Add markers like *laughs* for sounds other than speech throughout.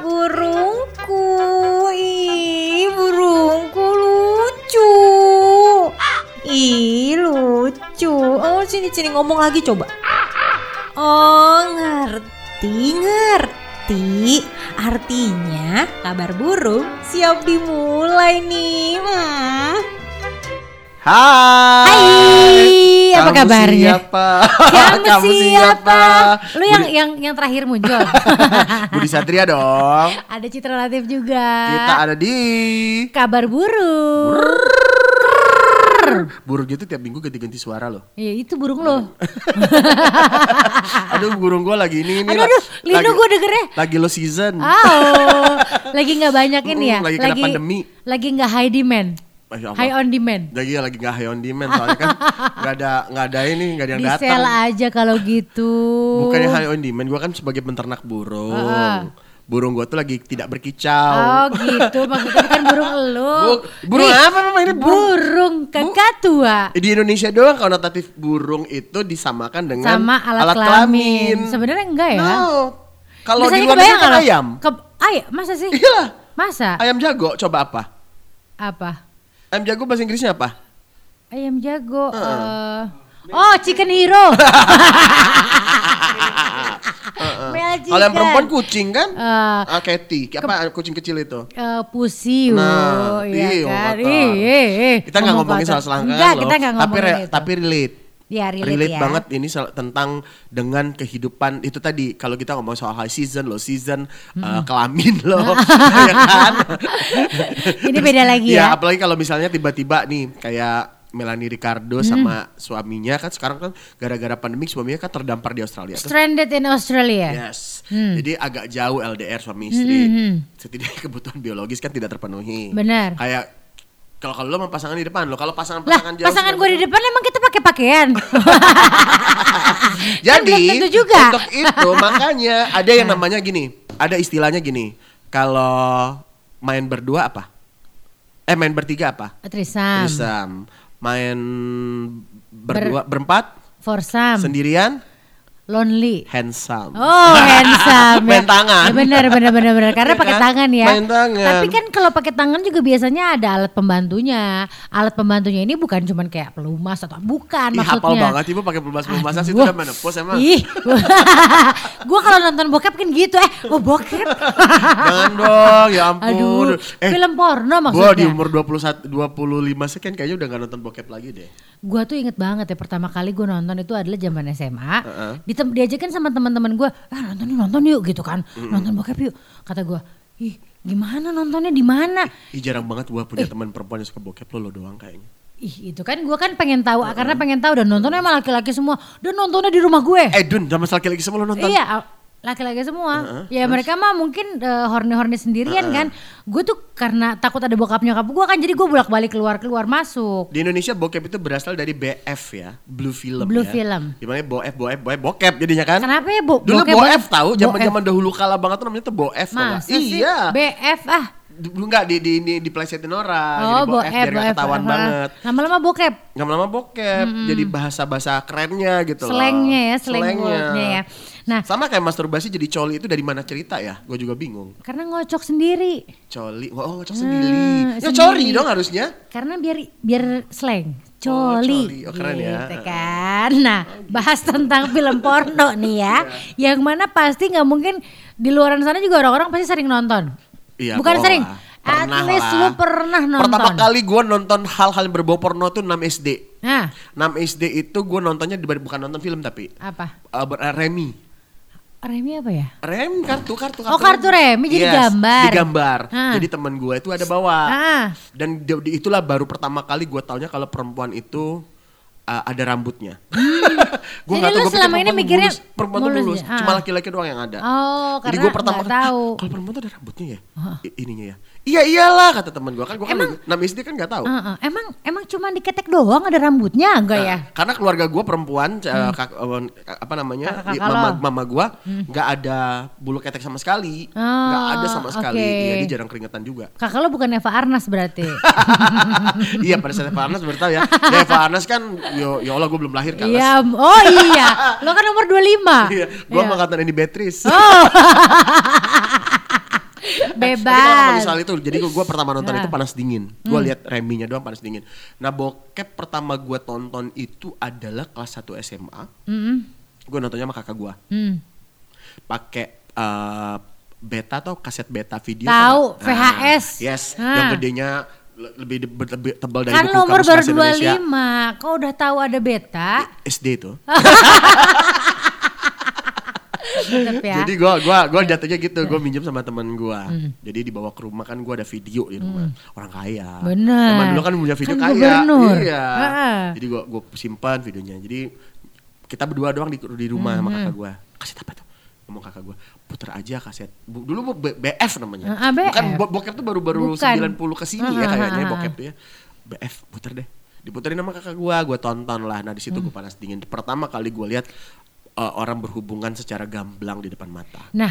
Burungku, ih burungku lucu. Ih lucu. Oh sini sini ngomong lagi coba. Oh ngerti ngerti. Artinya kabar burung siap dimulai nih. Hmm. Hai. Hai, apa Kamu kabarnya? Siapa? *laughs* Kamu, siapa? Lu yang yang yang terakhir muncul. *laughs* Budi Satria dong. ada Citra Latif juga. Kita ada di kabar burung. burung itu tiap minggu ganti-ganti suara loh. Iya itu burung lo. *laughs* Aduh burung gua lagi ini ini. Aduh, aduh, Lino gue dengernya. Lagi lo season. Oh, lagi nggak banyak ini ya? Mm, lagi kena pandemi. Lagi nggak high demand, Masya Allah. high on demand. Lagi lagi nggak high on demand soalnya kan *laughs* nggak ada nggak ada ini nggak ada yang datang. sel aja kalau gitu. Bukannya high on demand, gua kan sebagai peternak burung. Ah. Burung gua tuh lagi tidak berkicau. Oh gitu, maksudnya bukan burung elu. Bu- burung Nih, apa? Ini burung- Burung kakatua. Eh, Di Indonesia doang konotatif burung itu disamakan dengan Sama alat, kelamin. Sebenarnya enggak ya? No. Kalau di luar negeri kan ayam. Ke, ayam, masa sih? Iya. Masa? Ayam jago coba apa? Apa? Ayam jago bahasa Inggrisnya apa? Ayam jago. eh, oh, chicken hero. *laughs* Kalau yang perempuan kucing kan? Eh, Ah, Cathy, apa kucing kecil itu? eh, pusi, Nah, ya iya, kan? ih, ih. Kita nggak Ngomong ngomongin soal selangkangan Enggak, loh. kita nggak tapi ngomongin re- itu. tapi relate. Ya, relate ya. banget ini tentang dengan kehidupan itu tadi kalau kita ngomong soal high season, low season, eh, kelamin loh, *laughs* *laughs* ya kan? Ini beda lagi ya. apalagi kalau misalnya tiba-tiba nih kayak Melanie Ricardo sama suaminya kan sekarang kan gara-gara pandemi suaminya kan terdampar di Australia. Stranded in Australia. Yes, jadi agak jauh LDR suami istri. Setidaknya *laughs* kebutuhan biologis kan tidak terpenuhi. Benar. Kayak kalau kalau lo sama pasangan di depan lo, kalau pasangan Lah, pasangan jauh pasangan gue di depan emang kita pakai pakaian. *laughs* Jadi belum tentu juga. untuk itu makanya ada yang namanya gini, ada istilahnya gini. Kalau main berdua apa? Eh main bertiga apa? Trisam. Trisam. Main berdua berempat Foursome. sendirian Lonely. handsome. Oh handsome ya. *laughs* Main tangan. Ya benar benar benar benar karena Iya *laughs* pakai kan? tangan ya. Main tangan. Tapi kan kalau pakai tangan juga biasanya ada alat pembantunya. Alat pembantunya ini bukan cuman kayak pelumas atau bukan Ih, maksudnya. hafal banget ibu pakai pelumas-pelumasan sih udah menepus emang. Ih, *laughs* gua kalau nonton bokep kan gitu eh, oh bokep. Jangan dong, ya ampun. Aduh, eh, film porno Gua maksudnya. di umur 21 25 sekian kayaknya udah gak nonton bokep lagi deh. Gua tuh inget banget ya pertama kali gue nonton itu adalah zaman SMA. Ditem- diajakin sama teman-teman gue, ah nonton yuk nonton yuk gitu kan, nonton bokep yuk. Kata gue, ih gimana nontonnya di mana? Ih jarang banget gua Eh. punya teman perempuan yang suka bokep lo, lo doang kayaknya. Ih itu kan gue kan pengen tahu karena pengen tahu dan nontonnya sama laki-laki semua dan nontonnya di rumah gue. Eh Dun, sama laki-laki semua lo nonton? Iya laki-laki semua. ya mereka mah mungkin eh, horny-horny sendirian kan. Gue tuh karena takut ada bokap nyokap gue kan jadi gue bolak-balik keluar-keluar masuk. Di Indonesia bokep itu berasal dari BF ya, Blue Film Blue ya. Film. Di mana boef, boef, boef, bokep jadinya kan? Kenapa ya bo Dulu bokep- boef tahu, Boef. zaman-zaman dahulu kala banget tuh namanya tuh boef. Masa sih? Iya. BF ah. Dulu enggak di di di, di plesetin orang, Oh, jadi bokep, biar nggak ketahuan ah. banget. Lama-lama bokep. Lama-lama bokep, jadi bahasa-bahasa kerennya gitu loh. Slangnya ya, slang Slangnya. ya. Nah, Sama kayak masturbasi jadi coli itu dari mana cerita ya? Gue juga bingung. karena ngocok sendiri. Coli, oh cok sendiri. Ya sendiri. cori dong harusnya. Karena biar biar slang. Oh, Coli, coli. Oh, keren ya. gitu kan. Nah, bahas tentang film porno nih ya, *laughs* yang mana pasti nggak mungkin di luaran sana juga orang-orang pasti sering nonton. Iya, Bukan sering, lah. at Pernah least lah. lu pernah nonton. Pertama kali gue nonton hal-hal yang berbau porno tuh 6 SD. Nah, 6 SD itu gue nontonnya di- bukan nonton film tapi apa? uh, Remi. Remi apa ya? Rem kartu kartu Oh, kartu Remi, jadi gambar. Digambar. Ah. Jadi temen gue itu ada bawa. Ah. Dan di- di- itulah baru pertama kali gue taunya kalau perempuan itu uh, ada rambutnya. *laughs* gue Hmm. Jadi nggak tahu lu gue pikir selama ini mikirnya mulus. perempuan mulus mulus. ya? Ah. Cuma laki-laki doang yang ada. Oh, Jadi karena gue pertama kali tahu. "Ah, kalau perempuan tuh ada rambutnya ya, I- ininya ya. Iya iyalah kata teman gue kan gue kan 6 SD kan nggak tahu. Ah, ah. Emang emang cuma diketek doang ada rambutnya enggak ya? Nah, Karena keluarga gue perempuan, eh, kak- eh, apa namanya, i- mama lo. mama gue nggak ada bulu ketek sama sekali, Oh, nggak ada sama sekali. oke. Iya, dia jarang keringetan juga. Kakak lo bukan Eva Arnas berarti. *laughs* iya pada saat Eva Arnas ya. Ya *laughs* Eva Arnas kan, yo, ya Allah gue belum lahir kan. Iya, oh iya. Lo kan umur 25. *laughs* Iya, gue Iya. angkatan ini Beatrice. Oh. *laughs* bebas. Tapi itu, jadi gue pertama nonton Nah. itu panas dingin. Gue lihat Reminya doang panas dingin. Nah bokep pertama gue tonton itu adalah kelas 1 SMA. Mm-mm. Gue nontonnya sama kakak gue. Hmm. Pakai eh, beta atau kaset beta video. Tahu? VHS. yes, Ah. yang gedenya lebih, lebih tebal dari Kan buku Kamus baru Indonesia. 25, kau udah tahu ada beta. SD itu. *laughs* Ya. Jadi gua gua gua jatuhnya gitu, gua minjem sama teman gua. Jadi dibawa ke rumah kan gua ada video di rumah. Orang kaya. Zaman dulu kan punya video Kan kaya. gubernur. Iya. Heeh. Jadi gua gua simpan videonya. Jadi kita berdua doang di, di rumah sama kakak gua. Kaset apa tuh? Ngomong kakak gua, puter aja kaset. Dulu B- BF namanya. BF. Bukan bo- bokep tuh baru-baru Bukan. 90 ke sini ya Ah, kayaknya ah, ah. bokep tuh ya. BF puter deh. Diputerin sama kakak gua, gua tonton lah. Nah, di situ Hmm. panas dingin. Pertama kali gua lihat uh, orang berhubungan secara gamblang di depan mata. Nah,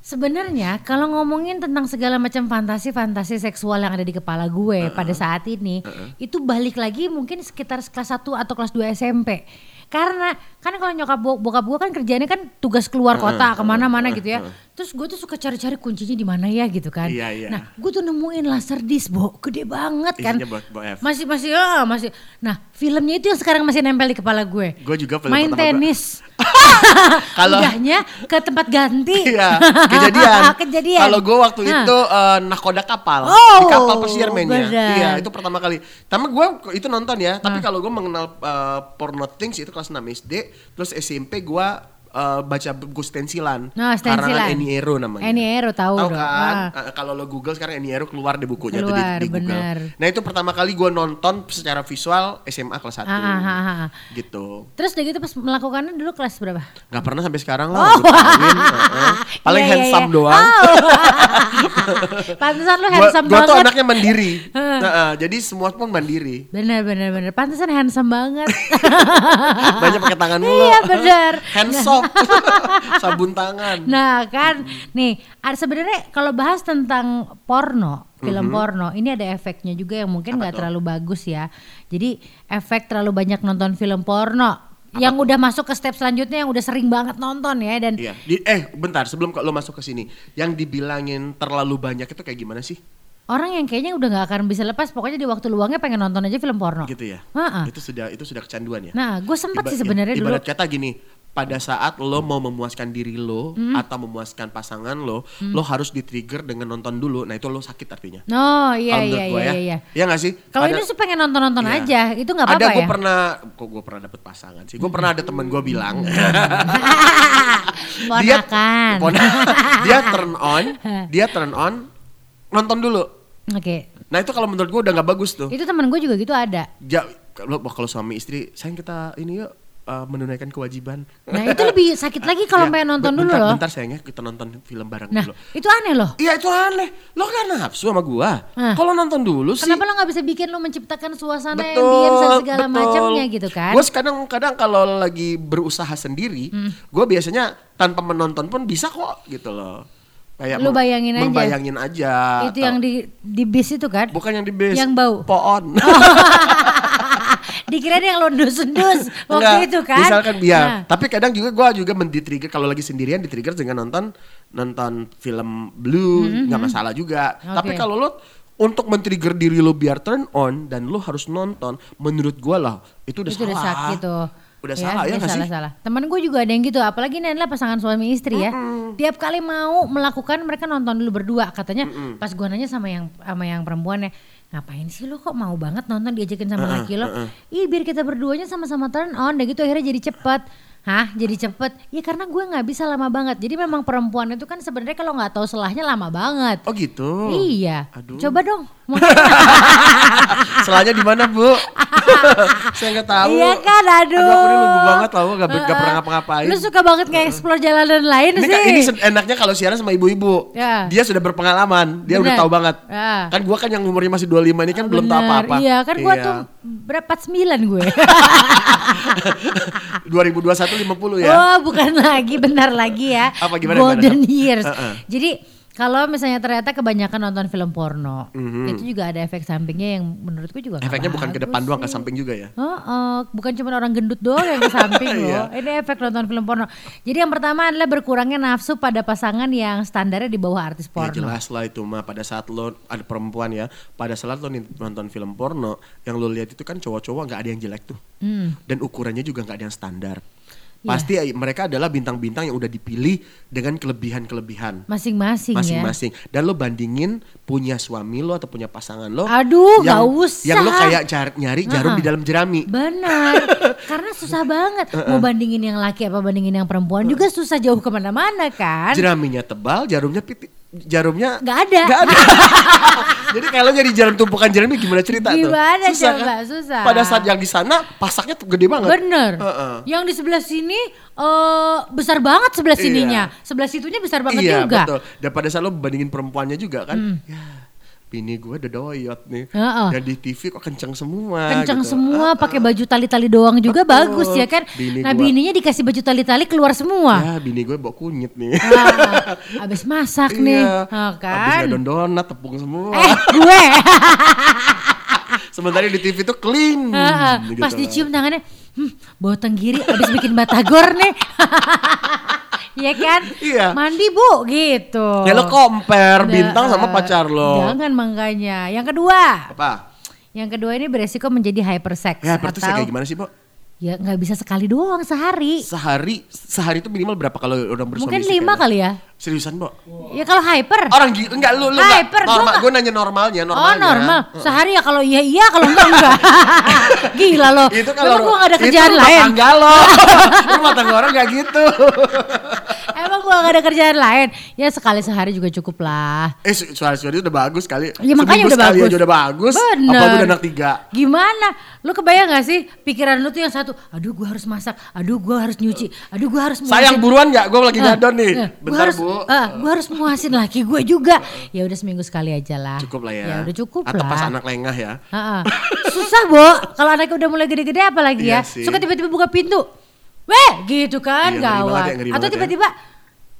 sebenarnya kalau ngomongin tentang segala macam fantasi-fantasi seksual yang ada di kepala gue pada saat ini, itu balik lagi mungkin sekitar kelas 1 atau kelas 2 SMP. Karena kan kalau nyokap bo- bokap gue kan kerjanya kan tugas keluar kota ke mana-mana gitu ya. Terus gue tuh suka cari-cari kuncinya di mana ya gitu kan. Iya, iya. Nah, gue tuh nemuin laser disc, Bo. Gede banget kan. Masih masih ah, masih. Nah, filmnya itu yang sekarang masih nempel di kepala gue. Gue juga film Main tenis. *laughs* Kalau- Udahnya ke tempat ganti. Iya, *laughs* kejadian. *laughs* Kejadian. Kalau gue waktu Nah. itu eh, nakoda kapal, Oh, di kapal pesiar mainnya. benar. Iya, itu pertama kali. Tapi gue itu nonton ya. Tapi Nah. kalau gue mengenal eh, porno things itu kelas 6 SD, terus SMP gue eh, baca buku stensilan. Nah, stensilan. Karangan Eni Ero namanya. Eni Ero tahu Tahu dong. kan? Ah. Eh, Kalau lo Google sekarang Eni Ero keluar di bukunya tuh di, Keluar, di Google. Nah itu pertama kali gue nonton secara visual SMA kelas 1 Ah, ah, ah, ah, ah. gitu. Terus udah gitu pas melakukannya dulu kelas berapa? Nggak pernah sampai sekarang lah. kawin, *laughs* heeh. Paling Iya, iya, handsome iya. doang. Oh. *laughs* Pantesan lu Gua, handsome gua tuh banget. anaknya mandiri. *laughs* Nah, eh, jadi semua pun mandiri. Bener bener bener. Pantesan handsome banget. Banyak pakai tangan mulu. Iya, bener. Hand soap. *laughs* Sabun tangan. Nah kan, nih ada sebenarnya kalau bahas tentang porno, film porno, ini ada efeknya juga yang mungkin nggak terlalu bagus ya. Jadi efek terlalu banyak nonton film porno, yang udah masuk ke step selanjutnya yang udah sering banget nonton ya dan Iya. Di, eh, bentar sebelum lo masuk ke sini, yang dibilangin terlalu banyak itu kayak gimana sih? Orang yang kayaknya udah nggak akan bisa lepas, pokoknya di waktu luangnya pengen nonton aja film porno. Gitu ya. Ha-ha. Itu sudah itu sudah kecanduan ya. Nah, gue sempat Iba- sih sebenarnya dulu. Ibarat kata gini, pada saat lo mau memuaskan diri lo Hmm. atau memuaskan pasangan lo, lo harus di-trigger dengan nonton dulu. Nah, itu lo sakit artinya. Oh iya iya iya ya. iya. Iya nggak sih? Kalau Ada- ini sih pengen nonton-nonton Iya. aja, itu nggak Ada apa-apa gue ya. pernah, kok gue pernah dapet pasangan sih. Gue pernah ada temen gue bilang, *laughs* dia pona- *laughs* dia turn on, dia turn on, nonton dulu. Oke. Nah itu kalau menurut gue udah nggak bagus tuh. Itu temen gue juga gitu ada. Ja, kalau kalau suami istri, sayang kita ini yuk uh, menunaikan kewajiban. Nah itu lebih sakit *laughs* lagi kalau Ya, pengen nonton ben- dulu bentar, loh. Bentar sayangnya kita nonton film bareng Nah dulu. itu aneh loh. Iya itu aneh. Lo kan nafsu sama gua. Hah. Kalau nonton dulu sih. Kenapa lo nggak bisa bikin lo menciptakan suasana ambience dan segala macamnya gitu kan? Gue kadang-kadang kalau lagi berusaha sendiri, Hmm. gue biasanya tanpa menonton pun bisa kok gitu loh. Kayak Lu bayangin aja. membayangin aja. itu yang di di bis itu kan? bukan yang di base. Yang bau. Pohon. *laughs* Dikira yang lo dus-dus *laughs* waktu Enggak, itu kan? Misalkan dia. Nah, Tapi kadang juga gue juga menditrigger kalau lagi sendirian ditrigger dengan nonton nonton film blue nggak masalah juga. Mm-hmm. Oke. Tapi kalau lo untuk men-trigger diri lo biar turn on dan lo harus nonton, menurut gue lah itu udah itu salah. udah sakit tuh. Udah salah ya nggak salah, sih? salah. Temen gue juga ada yang gitu, apalagi ini adalah pasangan suami istri ya. Tiap kali mau melakukan mereka nonton dulu berdua. Katanya pas gue nanya sama yang sama yang perempuannya, ngapain sih lo kok mau banget nonton diajakin sama laki lo? Ih biar kita berduanya sama-sama turn on, dan gitu akhirnya jadi cepet. Hah, jadi cepet? Ya karena gue nggak bisa lama banget. Jadi memang perempuan itu kan sebenarnya kalau nggak tahu selahnya lama banget. Oh gitu. Iya. Aduh. Coba dong. Selanya *laughs* di mana bu? *laughs* Saya nggak tahu. Iya kan, aduh. Aduh aku ini lugu banget tau, gak, gak Heeh. pernah ngapa-ngapain. Lu suka banget nge-explore jalanan lain Ini, sih. ini enaknya kalau siaran sama ibu-ibu. Ya. Dia sudah berpengalaman, dia udah Bener. tahu banget. Ya. Kan gua kan yang umurnya masih 25 ini kan belum tahu Bener, apa-apa. Iya, kan gua Iya. tuh berapa sembilan gue. *laughs* 2021 50 ya. Oh, bukan lagi, benar lagi ya. Apa, gimana, Golden gimana? years. Heeh. Jadi Kalau misalnya ternyata kebanyakan nonton film porno, Mhm. itu juga ada efek sampingnya yang menurutku juga Efeknya bukan ke depan doang, ke samping juga ya. Oh, oh, bukan cuma orang gendut doang yang ke samping *laughs* Iya. loh. Ini efek nonton film porno. Jadi yang pertama adalah berkurangnya nafsu pada pasangan yang standarnya di bawah artis Ya porno. jelas lah itu mah pada saat lo ada perempuan ya, pada saat lo nonton film porno, yang lo lihat itu kan cowok-cowok nggak ada yang jelek tuh, Hmm. dan ukurannya juga nggak ada yang standar. Iya. Pasti eh, mereka adalah bintang-bintang yang udah dipilih dengan kelebihan-kelebihan Masing-masing ya. masing-masing. Dan lo bandingin punya suami lo atau punya pasangan lo. Aduh, yang, nggak usah. Yang lo kayak jar- nyari jarum Uh-uh. di dalam jerami. Benar, *laughs* karena susah banget mau bandingin yang laki apa bandingin yang perempuan juga susah jauh ke mana-mana kan. Jeraminya tebal, jarumnya piti, jarumnya Nggak ada. Nggak ada. *laughs* Jadi kalau jadi jarum tumpukan jarum gimana cerita tuh? Gimana Susah coba, kan? susah. Pada saat yang di sana pasaknya tuh gede banget. Bener. Heeh. Yang di sebelah sini eh besar banget sebelah Iya. sininya, sebelah situnya besar banget iya, juga. betul. Dan pada saat lo bandingin perempuannya juga kan, Hmm. ya bini gue udah doyot nih. Heeh. Dan di TV kok kenceng semua. Kenceng gitu. semua, pakai baju tali-tali doang juga Betul. bagus ya kan. Bini nah gua- bininya dikasih baju tali-tali keluar semua. Ya bini gue bawa kunyit nih. Ah, abis masak nih, Iya. Ah, Abis kan? ngadon donat tepung semua. Eh gue, *laughs* Sementara di TV tuh clean. Ah, ah. gitu. pas dicium tangannya, hmm, bau tenggiri abis bikin batagor nih. *laughs* Iya kan? Iya. Mandi bu gitu. Ya lo compare Nah, bintang sama eh, pacar lo. Jangan makanya. Yang kedua, Apa? yang kedua ini beresiko menjadi hypersex Ya, atau kayak gimana sih, Bo? ya nggak bisa sekali doang sehari. Sehari sehari itu minimal berapa kalau orang bersuami Mungkin lima kali ya. Seriusan, Bo? Ya kalau hyper. Orang gitu enggak lu lu Hyper, enggak normal. nggak- Gue nanya normalnya, Oh normalnya. normal, sehari ya kalau iya iya kalau enggak enggak. *laughs* Gila loh. Itu kalau gua gak ada itu kerjaan rumah lain. tangga lo. *laughs* rumah tangga orang enggak gitu. Gua gak ada kerjaan lain. Ya sekali sehari juga cukup lah. eh su- suara-suara itu udah bagus kali. Ya, makanya Seminggu udah bagus. aja udah bagus. Bener. Apalagi udah anak tiga. Gimana? Lu kebayang gak sih pikiran lu tuh yang satu, aduh gua harus masak, aduh gua harus nyuci, aduh gua harus Sayang buruan nggak? Gue lagi Eh, ngadon nih. eh, gua Bentar harus, bu. eh, gua harus muasin laki gue juga. Ya udah seminggu sekali aja lah. Cukup lah ya. Ya udah cukup Atau lah. pas anak lengah ya. Ha-ha. Susah, Bo. Kalau anaknya udah mulai gede-gede apalagi Iya ya. Suka tiba-tiba buka pintu. Weh, gitu kan Iya, gawat. ya, Atau banget ya.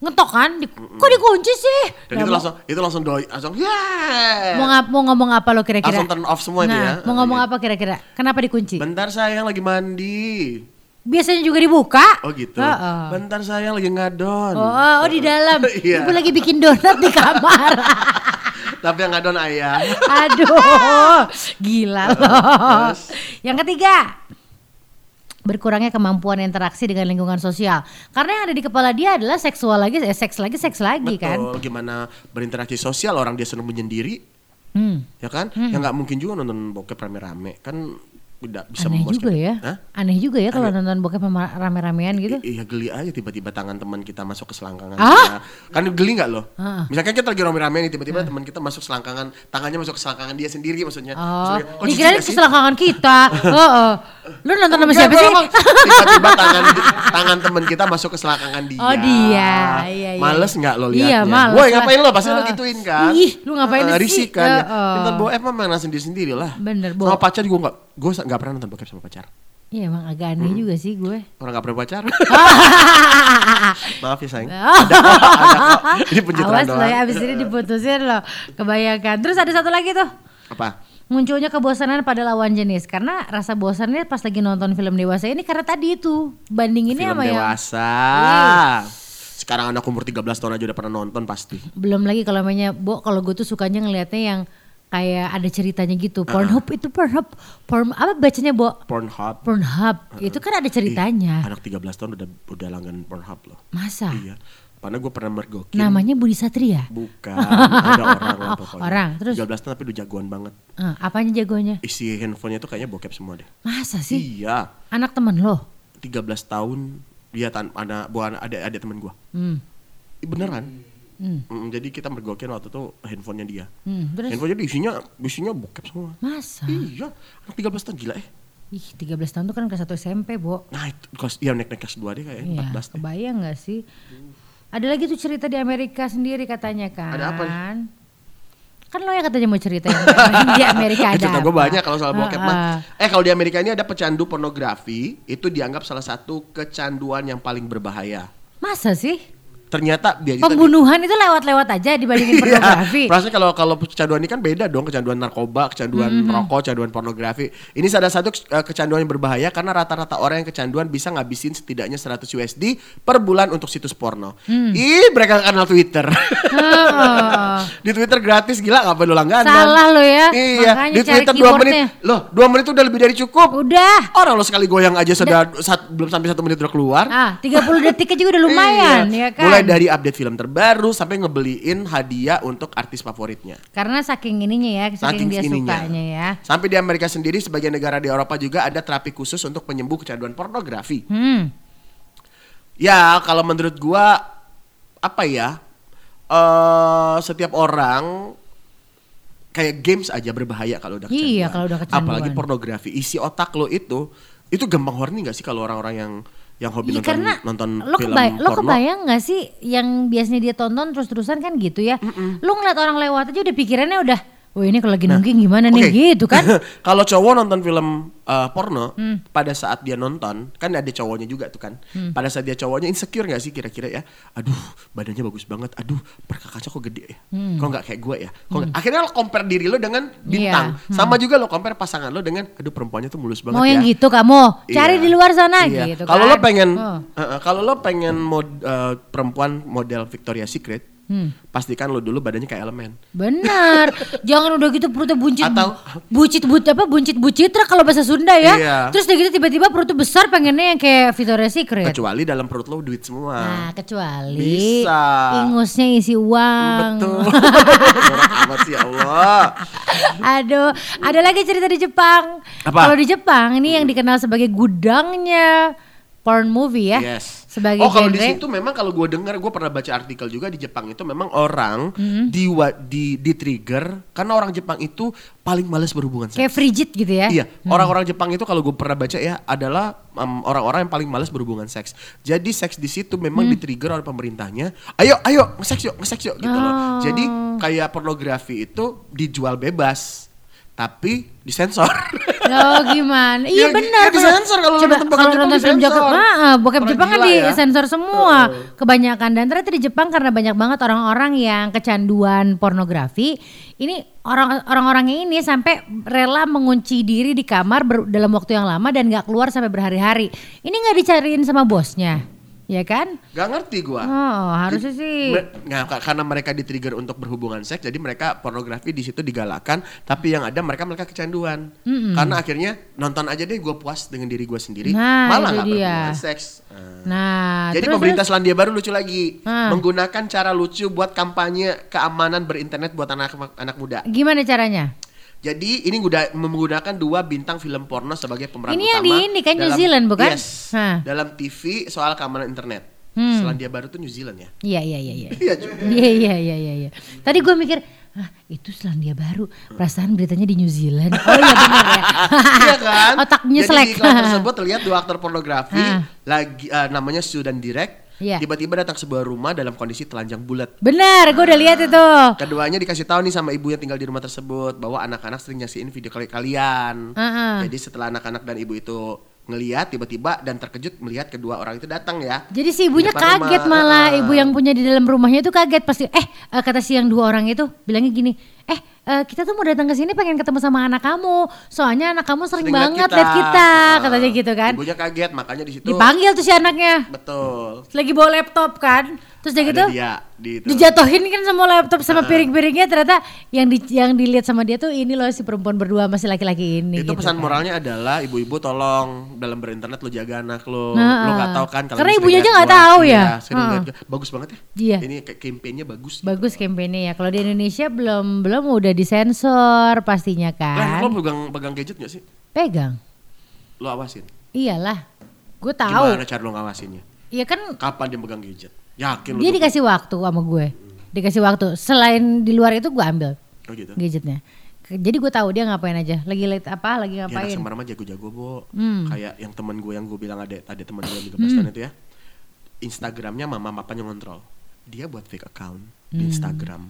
Ngetok kan, di, kok dikunci sih? Dan Ya, itu langsung itu langsung doi langsung yeah. mau, ngap- mau ngomong apa lo kira-kira? Langsung turn off semua nah, dia. Mau ngomong apa kira-kira? Kenapa dikunci? Bentar sayang lagi mandi. Biasanya juga dibuka. Oh gitu. Heeh. Bentar sayang lagi ngadon. Oh, oh, oh, di dalam. *laughs* Iya. Ibu lagi bikin donat di kamar. *laughs* Tapi yang ngadon ayah. Aduh, *laughs* gila loh. Terus? Yang ketiga, berkurangnya kemampuan interaksi dengan lingkungan sosial. Karena yang ada di kepala dia adalah seksual lagi, eh, seks lagi, seks lagi kan. Betul. Gimana berinteraksi sosial orang dia senang menyendiri, Hmm. ya kan? Ya nggak mungkin juga nonton bokep rame-rame. Kan tidak bisa Aneh memuaskan. juga ya. Hah? Aneh juga ya kalau nonton bokep sama rame-ramean gitu. I- Iya geli aja tiba-tiba tangan teman kita masuk ke selangkangan Ah? kita. Kan geli nggak loh? Ah. Misalkan kita lagi rame-rame nih tiba-tiba teman kita masuk selangkangan, tangannya masuk ke selangkangan dia sendiri maksudnya. Oh, Maksudnya, "Kok jijik dikirain nggak sih?" keselangkangan kita. *laughs* Heeh. Lu nonton sama siapa sih? Tiba-tiba tangan tangan teman kita masuk ke selangkangan dia. Oh, dia. Iya, iya. Males nggak lo liatnya? Iya, males Woi ngapain lo? Pasti lo Heeh. gituin kan? Ih, lu ngapain Eh, sih? risih kan? ya. Heeh. Nonton bokep mah mana sendiri-sendiri lah. Bener. Sama pacar juga nggak. Gue nggak pernah nonton bokep sama pacar. Iya emang agak aneh juga sih gue. Orang nggak pernah pacar. *laughs* Maaf ya sayang. *laughs* Ada kok, ada. Ini pencitraan Awas lo doang. ya abis ini diputusin lo. Kebayangkan. Terus ada satu lagi tuh. Apa? Munculnya kebosanan pada lawan jenis karena rasa bosannya pas lagi nonton film dewasa ini karena tadi itu bandinginnya Film sama yang dewasa. Sekarang anak umur 13 tahun aja udah pernah nonton pasti. belum lagi kalau namanya Bo kalau gue tuh sukanya ngelihatnya yang kayak ada ceritanya gitu. Pornhub itu Pornhub porn apa bacanya Bo? Pornhub. Pornhub. Itu kan ada ceritanya. Ih, anak 13 tahun udah udah langganan Pornhub loh. Masa? Iya. Karena gue pernah mergokin. Namanya Budi Satria. Bukan, ada *laughs* orang lah pokoknya. Orang, terus? 13 tahun tapi udah jagoan banget. Eh, apanya jagonya? Isi handphonenya tuh kayaknya bokep semua deh. Masa sih? Iya. Anak temen lo? 13 tahun dia tan ada bukan ada ada teman gua. Hmm. Beneran. Mm, jadi kita mergokin waktu itu handphonenya dia. Terus? Handphonenya dia isinya isinya bokep semua. Masa? Iya, anak 13 tahun gila eh. Ih, 13 tahun tuh kan kelas 1 SMP, Bo. Nah, itu kelas dia naik naik kelas 2 deh kayaknya Iya, 14 deh. kebayang gak sih? Ada lagi tuh cerita di Amerika sendiri katanya kan. Ada apa nih? Kan lo yang katanya mau cerita yang *laughs* di Amerika ada Cerita gue banyak kalau soal bokep Ah, mah. ah. Eh kalau di Amerika ini ada pecandu pornografi, itu dianggap salah satu kecanduan yang paling berbahaya. Masa sih? Ternyata kita- Pembunuhan itu lewat-lewat aja dibandingin *laughs* pornografi. Iya, perasaan kalau kalau kecanduan ini kan beda dong, kecanduan narkoba, kecanduan Mm-hmm. rokok, kecanduan pornografi. Ini salah satu eh, kecanduan yang berbahaya karena rata-rata orang yang kecanduan bisa ngabisin setidaknya 100 USD per bulan untuk situs porno. Hmm. Ih, mereka kenal Twitter. Heeh. *laughs* di Twitter gratis gila nggak perlu langganan. Salah lo ya, Iya, makanya di Twitter 2 keyboardnya. menit. Loh, 2 menit itu udah lebih dari cukup. Udah. Orang lo sekali goyang aja sudah sat- belum sampai satu menit udah keluar. Ah, 30 detik aja juga udah lumayan Iya. ya kan. Mulai dari update film terbaru sampai ngebeliin hadiah untuk artis favoritnya. Karena saking ininya ya, saking, dia ininya. sukanya ya. Sampai di Amerika sendiri sebagian negara di Eropa juga ada terapi khusus untuk penyembuh kecanduan pornografi. Hmm. Ya, kalau menurut gua apa ya? eh setiap orang kayak games aja berbahaya kalau udah kecanduan. Iya, kalau udah kecanduan. Apalagi pornografi. Isi otak lo itu itu gampang horny gak sih kalau orang-orang yang yang hobi Iya nonton karena nonton lo, film kebay- lo porno? kebayang gak sih yang biasanya dia tonton terus-terusan kan gitu ya. Lo ngeliat orang lewat aja udah pikirannya udah, wah ini kalau lagi nungging gimana nih Nah, Oke. gitu kan. *laughs* kalau cowok nonton film uh, porno, Hmm. pada saat dia nonton, kan ada cowoknya juga tuh kan. Hmm. Pada saat dia cowoknya insecure gak sih kira-kira ya? Aduh, badannya bagus banget. Aduh, perkakaca kok gede ya. Hmm. Kok nggak kayak gue ya? Kok nggak- Akhirnya lo compare diri lo dengan bintang. Iya. Sama juga lo compare pasangan lo dengan, aduh perempuannya tuh mulus banget Mau ya. yang gitu kamu, cari Iya. di luar sana Iya. gitu Kalau kan. lo pengen, Oh. uh, uh, kalau lo pengen mod, uh, perempuan model Victoria Secret, Hmm. pastikan lo dulu badannya kayak elemen. Benar. *laughs* Jangan udah gitu perutnya buncit. Atau- bucit but apa buncit bucitra kalau bahasa Sunda ya. Iya. Terus udah gitu tiba-tiba perutnya besar pengennya yang kayak Victoria's Secret. Kecuali dalam perut lo duit semua. Nah, kecuali Bisa. ingusnya isi uang. Betul. *laughs* Amat sih ya Allah. Aduh, ada lagi cerita di Jepang. Apa? Kalau di Jepang ini yang dikenal sebagai gudangnya porn movie ya. Yes. Sebagai oh kalau di situ memang kalau gue dengar gue pernah baca artikel juga di Jepang itu memang orang Hmm. di di di trigger karena orang Jepang itu paling males berhubungan seks. Kayak frigid gitu ya. Iya, orang-orang Jepang itu kalau gue pernah baca ya adalah um, orang-orang yang paling males berhubungan seks. Jadi seks di situ memang Hmm. di-trigger oleh pemerintahnya. Ayo, ayo, nge-seks yuk, nge-seks yuk gitu loh. Oh. Jadi kayak pornografi itu dijual bebas, tapi disensor. *laughs* Oh gimana? Iya Ya, benar. ya disensor kalau Coba nonton kalau nonton film. Jepang, ah, bokep Orang Jepang kan gila ya. disensor semua, kebanyakan dan ternyata di Jepang karena banyak banget orang-orang yang kecanduan pornografi. Ini orang orang-orangnya ini sampai rela mengunci diri di kamar ber- dalam waktu yang lama dan nggak keluar sampai berhari-hari. Ini nggak dicariin sama bosnya, ya kan? Gak ngerti gue. Oh harusnya sih. Ka- karena mereka di-trigger untuk berhubungan seks, jadi mereka pornografi di situ digalakkan, tapi yang ada mereka mereka kecanduan. Karena akhirnya nonton aja deh gue puas dengan diri gue sendiri, Nah, malah nggak berhubungan seks. Nah. Nah, Jadi terus- pemerintah Selandia Baru lucu lagi, Ah. menggunakan cara lucu buat kampanye keamanan berinternet buat anak anak muda. terus gimana caranya? Jadi ini udah menggunakan dua bintang film porno sebagai pemeran Ini utama. yang di ini kan, New dalam- Zealand, bukan? Yes. Hah. Dalam TV soal keamanan internet. Hmm. Selandia Baru tuh New Zealand ya. Iya iya iya iya. *laughs* Iya. Iya iya iya iya. iya. Tadi gue mikir, ah itu Selandia Baru. Perasaan beritanya di New Zealand. Oh iya benar ya. *laughs* Iya kan? Otaknya Jadi selek. di iklan tersebut terlihat dua aktor pornografi *laughs* Ah. lagi eh, namanya Sue dan Direk. Iya. Tiba-tiba datang sebuah rumah dalam kondisi telanjang bulat. Benar, gue udah lihat itu. Keduanya dikasih tahu nih sama ibu yang tinggal di rumah tersebut bahwa anak-anak sering nyaksiin video kali kalian. Heeh. Jadi setelah anak-anak dan ibu itu ngeliat tiba-tiba dan terkejut melihat kedua orang itu datang ya. Jadi si ibunya kaget rumah. malah Ah. ibu yang punya di dalam rumahnya itu kaget pasti eh eh, kata si yang dua orang itu bilangnya gini eh eh, kita tuh mau datang ke sini pengen ketemu sama anak kamu soalnya anak kamu sering, Sering banget lihat kita Ah. katanya gitu kan Ibunya kaget makanya di situ. dipanggil tuh si anaknya Betul. lagi bawa laptop kan terus Ada gitu dia di itu. dijatuhin kan sama laptop sama piring-piringnya ternyata yang di, yang dilihat sama dia tuh ini loh si perempuan berdua masih laki-laki ini itu gitu pesan kan. moralnya adalah ibu-ibu tolong dalam berinternet lo jaga anak lo. Nah, lo nggak tahu kan karena ibunya aja nggak tahu ya. lihat gua. bagus banget ya. Iya. ini kayak kampanyenya bagus bagus kampanye ya. Kalau di Indonesia belum belum udah disensor pastinya kan lo pegang pegang gadget gak sih? Pegang. Lo awasin? Iyalah gue tahu. Gimana cara lo ngawasinnya? Iya kan kapan dia pegang gadget yakin dia tuh- dikasih waktu sama gue. Dikasih waktu. Selain di luar itu gue ambil oh gitu. gadgetnya. Jadi gue tahu dia ngapain aja. Lagi lihat apa lagi ya ngapain. semaram aja jago-jago bo. Hmm. kayak yang temen gue yang gue bilang ada ada temen gue yang 13 Hmm. tahun itu ya. Instagramnya mama papanya ngontrol dia buat fake account di Hmm. Instagram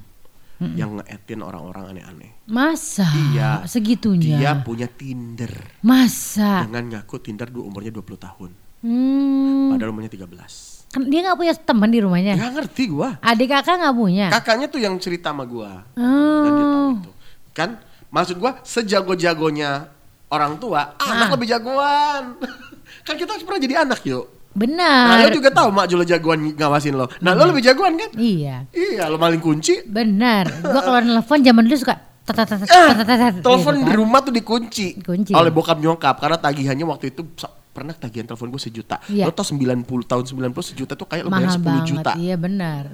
yang nge orang-orang aneh-aneh. Masa? Iya. segitunya? Dia punya Tinder. Masa? Dengan ngaku Tinder dua umurnya 20 tahun. Hmm. padahal umurnya 13 Kan dia nggak punya teman di rumahnya. Nggak ngerti gua. Adik kakak nggak punya. Kakaknya tuh yang cerita sama gua. Dan dia tahu Oh. itu. Kan maksud gua sejago-jagonya orang tua, anak Ah. lebih jagoan. *laughs* kan kita pernah jadi anak yuk. Nah, Benar. lo juga tahu mak Jolo jagoan ngawasin lo. Nah, lo lebih jagoan kan? Iya. Iya, lo maling kunci. Benar. Gua kalau nelfon zaman dulu suka telepon di kan. rumah tuh dikunci, Dikunci. oleh bokap nyokap karena tagihannya waktu itu pernah tagihan telepon gue sejuta. Iya. Lo tau 90 tahun 90 sejuta tuh kayak lo bayar Mahal 10 banget. juta. Iya benar.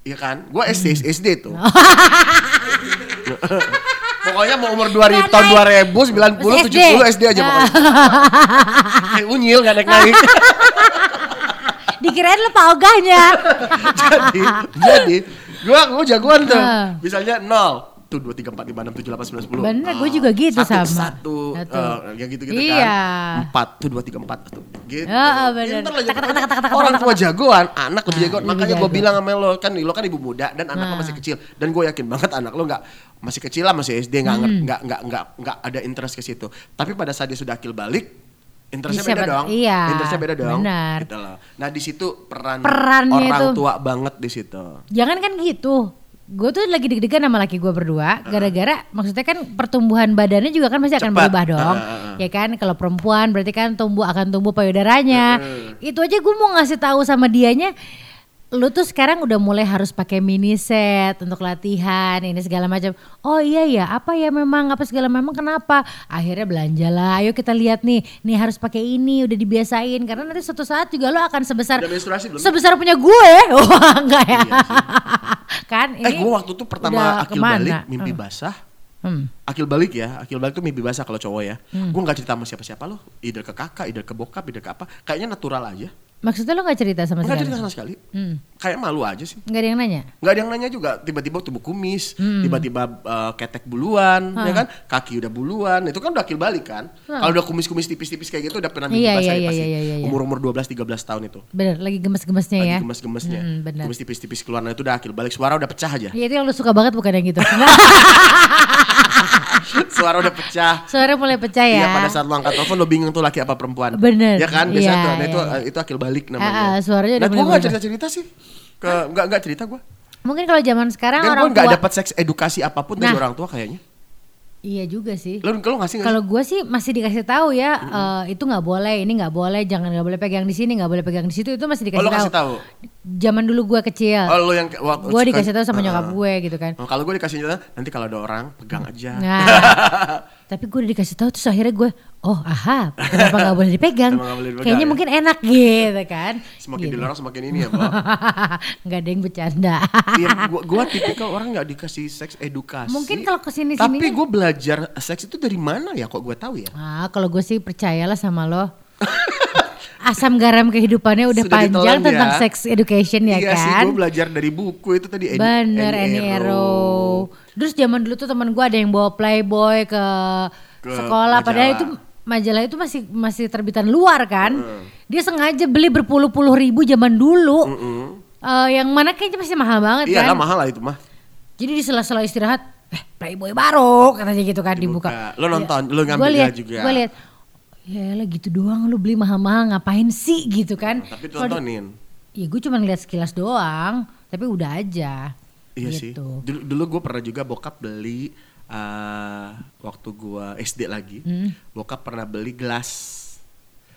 Iya kan? Gue SD SD tuh. *laughs* Pokoknya mau umur 2000 tahun 2000 90 SD. 70 SD aja *laughs* pokoknya. Kayak unyil gak naik-naik. *laughs* Dikirain lo Pak Ogahnya. jadi jadi gua gua jagoan tuh. Misalnya 0 tuh 2 3 4 5 6 7 8 9 10. Bener, gua juga gitu satu, sama. Satu, Satu. eh, yang gitu-gitu Iya. kan. 4 tuh 2 3 4 tuh. Gitu. Heeh, bener. Orang tua jagoan, anak lebih jagoan. lebih Makanya gua jago. bilang sama lo kan lo kan ibu muda dan anak lo Ah. masih kecil dan gue yakin banget anak lo nggak masih kecil lah masih SD nggak Hmm. nggak nggak nggak nggak ada interest ke situ. Tapi pada saat dia sudah akil balik Interestnya beda dong. iya, Interestnya beda dong. benar. Gitu loh. Nah di situ peran Perannya orang itu. tua banget di situ. Jangan kan gitu. Gue tuh lagi deg-degan sama laki gue berdua gara-gara maksudnya kan pertumbuhan badannya juga kan pasti akan Cepat. berubah dong. Ah. Ya kan kalau perempuan berarti kan tumbuh akan tumbuh payudaranya. Itu aja gue mau ngasih tahu sama dianya lu tuh sekarang udah mulai harus pakai mini set untuk latihan ini segala macam. Oh iya ya, apa ya memang apa segala memang kenapa? Akhirnya belanja lah. Ayo kita lihat nih, nih harus pakai ini udah dibiasain karena nanti suatu saat juga lo akan sebesar belum? sebesar punya gue. *laughs* Wah, enggak ya. kan eh ini gue waktu tuh pertama akil ke mana? balik mimpi basah. Hmm. Akil balik ya, akil balik tuh mimpi basah kalau cowok ya. Gue nggak cerita sama siapa-siapa loh. Either ke kakak, either ke bokap, either ke apa. Kayaknya natural aja. Maksudnya lo gak cerita sama sekali? cerita sama sekali. Hmm. Kayak malu aja sih. Nggak ada yang nanya? Nggak ada yang nanya juga. Tiba-tiba tubuh kumis, Hmm. tiba-tiba eh, ketek buluan, ya kan? Kaki udah buluan. Itu kan udah akil balik kan? Kalau udah kumis-kumis tipis-tipis kayak gitu udah pernah mimpi Iya, basah iya, ya iya, pasti. iya, iya, iya. Umur-umur 12 13 tahun itu. Bener, lagi gemes-gemesnya ya? Lagi gemes-gemesnya. Hmm, bener. Kumis tipis-tipis keluar nah itu udah akil balik. Suara udah pecah aja. Iya itu yang lo suka banget bukan yang gitu? *laughs* *laughs* Suara udah pecah. Suara mulai pecah ya? Iya pada saat lo angkat telepon lo bingung tuh laki apa perempuan. Bener. Ya kan biasa Iya, tuh. Nah itu iya. itu akil balik namanya. Ah, ah, suaranya udah Nah gue mulai nggak berubah. cerita cerita sih. Ke nggak nggak cerita gue. Mungkin kalau zaman sekarang Dan orang tua... dapat seks edukasi apa pun dari Nah. orang tua kayaknya. Iya juga sih. Lo kalau ngasih? Kalau gue sih masih dikasih tahu ya, eh, itu nggak boleh, ini nggak boleh, jangan nggak boleh pegang di sini, nggak boleh pegang di situ, itu masih Oh, dikasih lo tahu. tahu. Zaman dulu gue kecil, Oh lo yang waktu gue dikasih tahu sama nyokap gue gitu kan. Oh, kalau gue dikasih cerita nanti kalau ada orang pegang aja. Nah, *laughs* tapi gue dikasih tahu terus akhirnya gue, oh aha, kenapa nggak boleh dipegang? Kayaknya ya? mungkin enak gitu kan. Semakin Gitu. dilarang semakin ini ya, Bo. *laughs* nggak ada yang bercanda. Iya, gua, gua tipikal orang nggak dikasih seks edukasi. Mungkin kalau ke sini Tapi sini. gue belajar seks itu dari mana ya? Kok gue tahu ya? Ah, kalau gue sih percayalah sama lo. *laughs* Asam garam kehidupannya udah Sudah panjang ditelan tentang ya. sex education ya iya sih, kan. gue belajar dari buku itu tadi. Bener, Eni Ero. Terus zaman dulu tuh teman gue ada yang bawa Playboy ke, Ke sekolah, majalah. padahal itu majalah itu masih masih terbitan luar kan. Dia sengaja beli berpuluh-puluh ribu zaman dulu. Eh, yang mana kayaknya masih mahal banget Iya kan. mahal lah itu mah. Jadi di sela-sela istirahat, eh Playboy baru katanya gitu kan dibuka. Dibuka. Lo nonton, lo ngambil Gue lihat, juga. gue lihat. Ya lah gitu doang lu beli mahal-mahal ngapain sih gitu kan. Tapi Kalau di- tontonin. Ya gue cuma ngeliat sekilas doang, tapi udah aja. Iya sih. gitu. Dulu, dulu gue pernah juga bokap beli eh, waktu gue SD lagi. Hmm. Bokap pernah beli gelas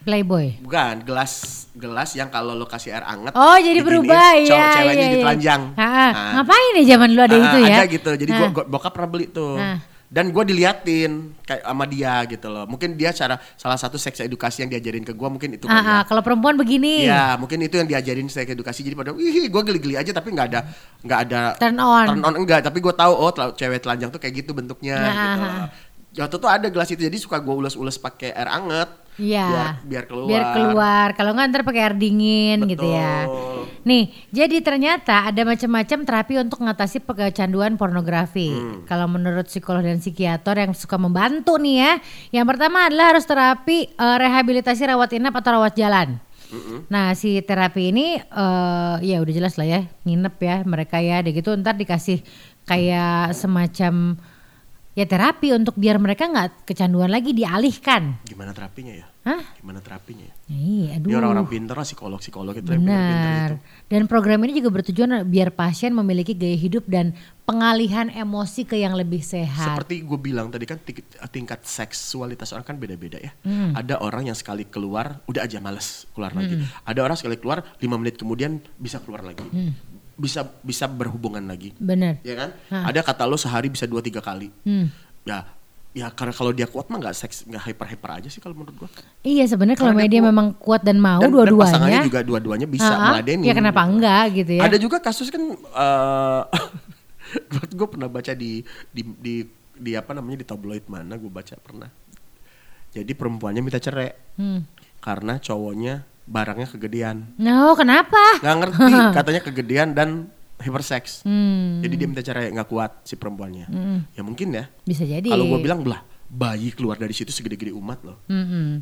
Playboy. Bukan, gelas gelas yang kalau lo kasih air anget Oh jadi berubah ya. cowok ceweknya iya, iya. ditelanjang. Ah, Nah, Ngapain ya zaman dulu ada ah, itu ya? Ada gitu. Jadi gua, Ah. gua- bokap pernah beli tuh. Ah. Dan gue diliatin kayak sama dia gitu loh. Mungkin dia cara salah satu seks edukasi yang diajarin ke gue mungkin itu Ah, kali ya. ah, kalau perempuan begini. Iya, mungkin itu yang diajarin seks edukasi. Jadi pada, ih, gue geli-geli aja tapi nggak ada nggak ada Turn on. turn on enggak. Tapi gue tahu oh tel- cewek telanjang tuh kayak gitu bentuknya. Nah, gitu. ah, loh. Waktu tuh ada gelas itu jadi suka gue ules-ules pakai air anget. Iya. Biar, biar keluar. Biar keluar. Kalau nggak ntar pakai air dingin gitu ya. Betul. Nih, jadi ternyata ada macam-macam terapi untuk mengatasi kecanduan pornografi. Hmm. Kalau menurut psikolog dan psikiater yang suka membantu nih ya. Yang pertama adalah harus terapi eh, rehabilitasi rawat inap atau rawat jalan. Nah si terapi ini eh ya udah jelas lah ya nginep ya mereka ya, deh gitu ntar dikasih kayak semacam ya terapi untuk biar mereka nggak kecanduan lagi dialihkan. Gimana terapinya ya? Hah? Gimana terapinya ya? Iya, aduh. Orang-orang pinter lah psikolog-psikolog itu yang pinter-pinter Benar. itu. Dan program ini juga bertujuan biar pasien memiliki gaya hidup dan pengalihan emosi ke yang lebih sehat. Seperti gue bilang tadi kan ting- tingkat seksualitas orang kan beda-beda ya. Hmm. Ada orang yang sekali keluar udah aja males keluar lagi. Ada orang sekali keluar lima menit kemudian bisa keluar lagi. Hmm. Bisa bisa berhubungan lagi. Benar. Ya kan? Hah. Ada kata lo sehari bisa dua tiga kali. Hmm. Ya ya karena kalau dia kuat mah nggak seks nggak hyper hyper aja sih kalau menurut gue. Iya sebenarnya kalau dia media kuat. memang kuat dan mau dan, dan dua-duanya. pasangannya juga dua-duanya bisa Ha-ha, meladeni. Ya kenapa enggak gitu ya? Ada juga kasus kan eh *laughs* gue pernah baca di di di di apa namanya di tabloid mana gue baca pernah. Jadi perempuannya minta cerai Hmm. karena cowoknya barangnya kegedean. No, kenapa? Nggak ngerti *laughs* katanya kegedean dan hyperseks. Hmm. Jadi dia minta cerai nggak kuat si perempuannya. Ya mungkin ya. Bisa jadi. Kalau gue bilang belah bayi keluar dari situ segede-gede umat loh. Mm-mm.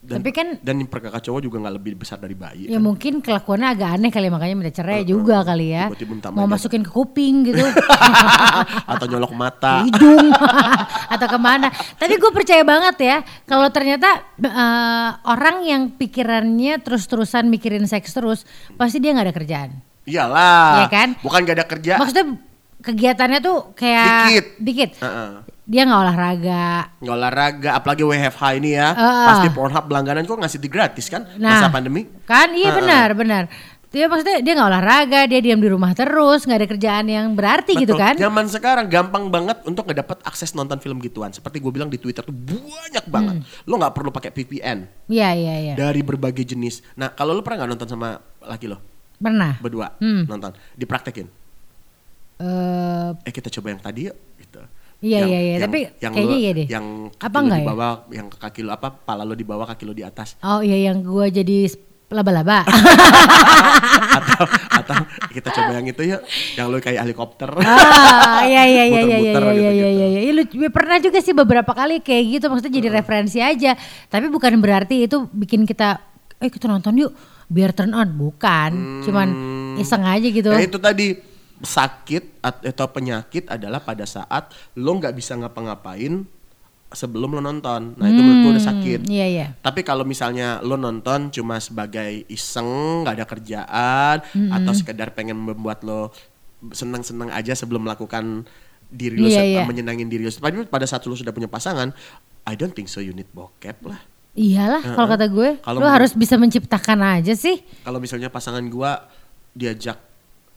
Dan, Tapi kan- dan perkakak cowok juga nggak lebih besar dari bayi. Ya kan. mungkin kelakuannya agak aneh kali makanya minta cerai juga kali ya. Tiba-tiba minta Mau masukin ke kuping gitu. *laughs* Atau nyolok mata. hidung *laughs* atau ke mana. Tapi gue percaya banget ya kalau ternyata eh, orang yang pikirannya terus-terusan mikirin seks terus pasti dia nggak ada kerjaan. Iyalah. Iya kan? Bukan gak ada kerja. Maksudnya kegiatannya tuh kayak Dikit. dikit. Heeh. Dia nggak olahraga. Nggak olahraga, apalagi WFH ini ya. Heeh. Pasti Pornhub langganan kok ngasih di gratis kan Nah, masa pandemi. Kan iya Heeh. benar benar. Dia maksudnya dia nggak olahraga, dia diam di rumah terus, nggak ada kerjaan yang berarti gitu Betul. kan? Zaman sekarang gampang banget untuk ngedapat akses nonton film gituan. Seperti gue bilang di Twitter tuh banyak banget. Hmm. Lo nggak perlu pakai VPN Iya iya iya. dari berbagai jenis. Nah kalau lo pernah nggak nonton sama laki lo Pernah. berdua Hmm. nonton, dipraktekin. Eh Eh kita coba yang tadi yuk. Gitu. Iya, Yang- iya, iya. yang- Tapi yang kayaknya lo- iya deh. Yang Apa enggak di ya? yang kaki lo apa, pala lo di bawah, kaki lo di atas. oh iya yang gua jadi laba-laba. *laughs* atau atau kita coba yang itu yuk, yang lo kayak helikopter. ah iya iya iya iya iya iya iya iya iya. Iya. Ya, pernah juga sih beberapa kali kayak gitu maksudnya jadi referensi aja. Tapi bukan berarti itu bikin kita eh kita nonton yuk biar turn on bukan. Cuman iseng aja gitu. Nah itu tadi sakit at- atau penyakit adalah pada saat lo nggak bisa ngapa-ngapain sebelum lo nonton. Nah itu menurut gue udah sakit. Iya iya. Tapi kalau misalnya lo nonton cuma sebagai iseng, nggak ada kerjaan, atau sekedar pengen membuat lo senang-senang aja sebelum melakukan diri lo, Iya, se- iya. menyenangin diri lo. Tapi pada saat lo sudah punya pasangan, I don't think so you need bokep lah. Iyalah kalau kata gue, lu menurut- harus bisa menciptakan aja sih. Kalau misalnya pasangan gua diajak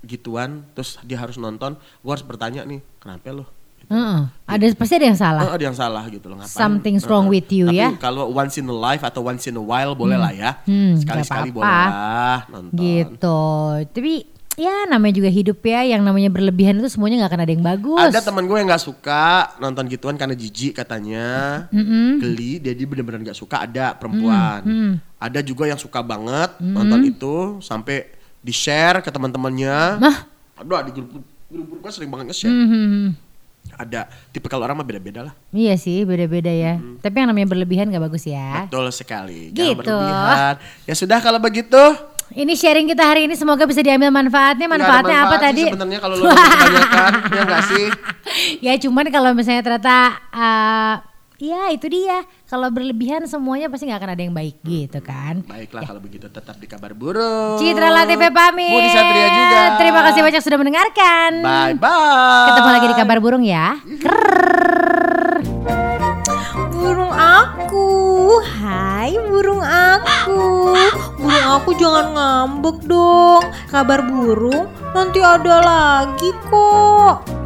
gituan, terus dia harus nonton, gua harus bertanya nih, kenapa lo? Heeh. Ada pasti ada yang salah. Oh, ada yang salah gitu loh ngapain? Something's wrong with you, Tapi ya. kalau once in a life atau once in a while boleh lah ya. Hmm, Sekali-sekali nggak boleh lah nonton. Gitu. Tapi ya namanya juga hidup ya, yang namanya berlebihan itu semuanya nggak akan ada yang bagus. Ada teman gue yang nggak suka nonton gituan karena jijik katanya, geli, dia dia benar-benar nggak suka. Ada perempuan, Mm, ada juga yang suka banget nonton itu sampai di share ke teman-temannya. Mah? Aduh di grup grup grup gue sering banget nge-share. Hmm, Ada tipe kalau orang mah beda-beda lah. Iya sih beda-beda ya. Tapi yang namanya berlebihan gak bagus ya. Betul sekali. Gitu. Jangan berlebihan. Ya sudah kalau begitu. Ini sharing kita hari ini semoga bisa diambil manfaatnya. Manfaatnya apa manfaat sih tadi? Sebenarnya kalau lo kebanyakan ya nggak sih. *laughs* ya cuman kalau misalnya ternyata uh, ya itu dia. Kalau berlebihan semuanya pasti nggak akan ada yang baik gitu kan. Baiklah kalau begitu tetap di kabar burung. Citra Latife pamit. Budi Satria juga. Terima kasih banyak sudah mendengarkan. Bye bye. Ketemu lagi di kabar burung ya. Burung aku, hai burung aku Burung aku jangan ngambek dong Kabar burung nanti ada lagi kok